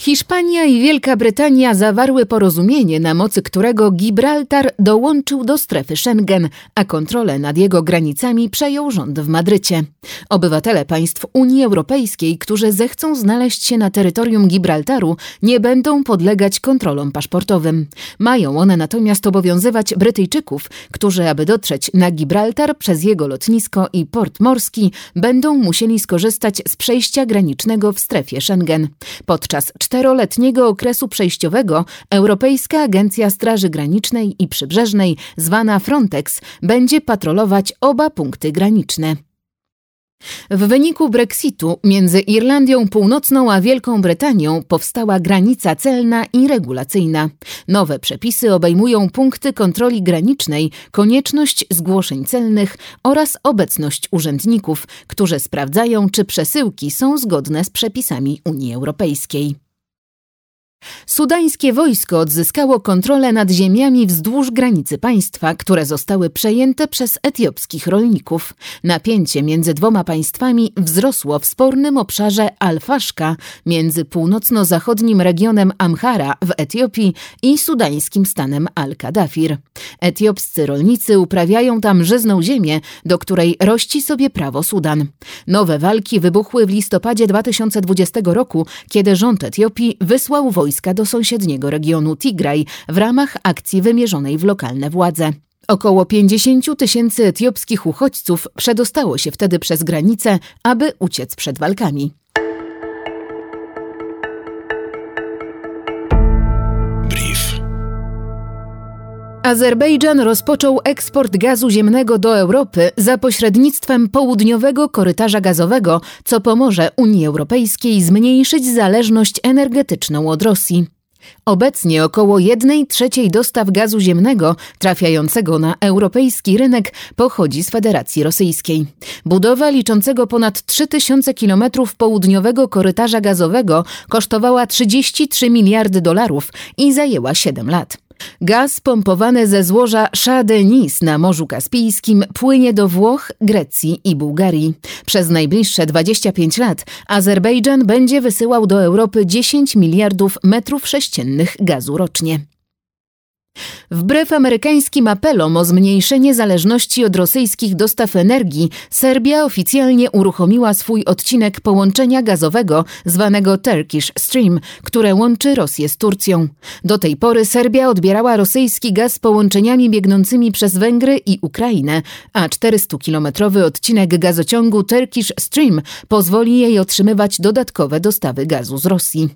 Hiszpania i Wielka Brytania zawarły porozumienie, na mocy którego Gibraltar dołączył do strefy Schengen, a kontrolę nad jego granicami przejął rząd w Madrycie. Obywatele państw Unii Europejskiej, którzy zechcą znaleźć się na terytorium Gibraltaru, nie będą podlegać kontrolom paszportowym. Mają one natomiast obowiązywać Brytyjczyków, którzy, aby dotrzeć na Gibraltar przez jego lotnisko i port morski, będą musieli skorzystać z przejścia granicznego w strefie Schengen. Podczas czteroletniego okresu przejściowego Europejska Agencja Straży Granicznej i Przybrzeżnej, zwana Frontex, będzie patrolować oba punkty graniczne. W wyniku Brexitu między Irlandią Północną a Wielką Brytanią powstała granica celna i regulacyjna. Nowe przepisy obejmują punkty kontroli granicznej, konieczność zgłoszeń celnych oraz obecność urzędników, którzy sprawdzają, czy przesyłki są zgodne z przepisami Unii Europejskiej. Sudańskie wojsko odzyskało kontrolę nad ziemiami wzdłuż granicy państwa, które zostały przejęte przez etiopskich rolników. Napięcie między dwoma państwami wzrosło w spornym obszarze Al-Faszka między północno-zachodnim regionem Amhara w Etiopii i sudańskim stanem Al-Kadafir. Etiopscy rolnicy uprawiają tam żyzną ziemię, do której rości sobie prawo Sudan. Nowe walki wybuchły w listopadzie 2020 roku, kiedy rząd Etiopii wysłał wojsko wojska do sąsiedniego regionu Tigraj w ramach akcji wymierzonej w lokalne władze. Około 50 tysięcy etiopskich uchodźców przedostało się wtedy przez granicę, aby uciec przed walkami. Azerbejdżan rozpoczął eksport gazu ziemnego do Europy za pośrednictwem południowego korytarza gazowego, co pomoże Unii Europejskiej zmniejszyć zależność energetyczną od Rosji. Obecnie około 1 trzeciej dostaw gazu ziemnego trafiającego na europejski rynek pochodzi z Federacji Rosyjskiej. Budowa liczącego ponad 3000 km południowego korytarza gazowego kosztowała 33 miliardy dolarów i zajęła 7 lat. Gaz pompowany ze złoża Shah Deniz na Morzu Kaspijskim płynie do Włoch, Grecji i Bułgarii. Przez najbliższe 25 lat Azerbejdżan będzie wysyłał do Europy 10 miliardów metrów sześciennych gazu rocznie. Wbrew amerykańskim apelom o zmniejszenie zależności od rosyjskich dostaw energii, Serbia oficjalnie uruchomiła swój odcinek połączenia gazowego zwanego Turkish Stream, które łączy Rosję z Turcją. Do tej pory Serbia odbierała rosyjski gaz połączeniami biegnącymi przez Węgry i Ukrainę, a 400-kilometrowy odcinek gazociągu Turkish Stream pozwoli jej otrzymywać dodatkowe dostawy gazu z Rosji.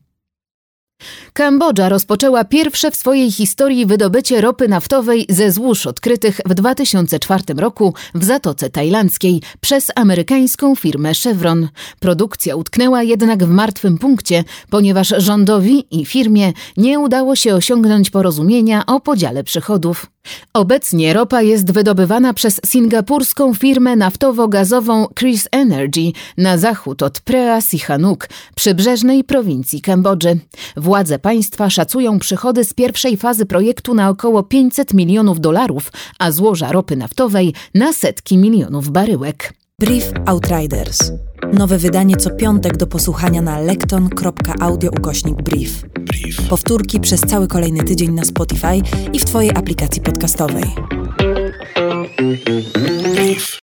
Kambodża rozpoczęła pierwsze w swojej historii wydobycie ropy naftowej ze złóż odkrytych w 2004 roku w Zatoce Tajlandzkiej przez amerykańską firmę Chevron. Produkcja utknęła jednak w martwym punkcie, ponieważ rządowi i firmie nie udało się osiągnąć porozumienia o podziale przychodów. Obecnie ropa jest wydobywana przez singapurską firmę naftowo-gazową Chris Energy na zachód od Prea Sihanouk, przybrzeżnej prowincji Kambodży. Władze państwa szacują przychody z pierwszej fazy projektu na około 500 milionów dolarów, a złoża ropy naftowej na setki milionów baryłek. Brief Outriders. Nowe wydanie co piątek do posłuchania na lekton.audio ukośnik brief. Brief. Powtórki przez cały kolejny tydzień na Spotify i w Twojej aplikacji podcastowej.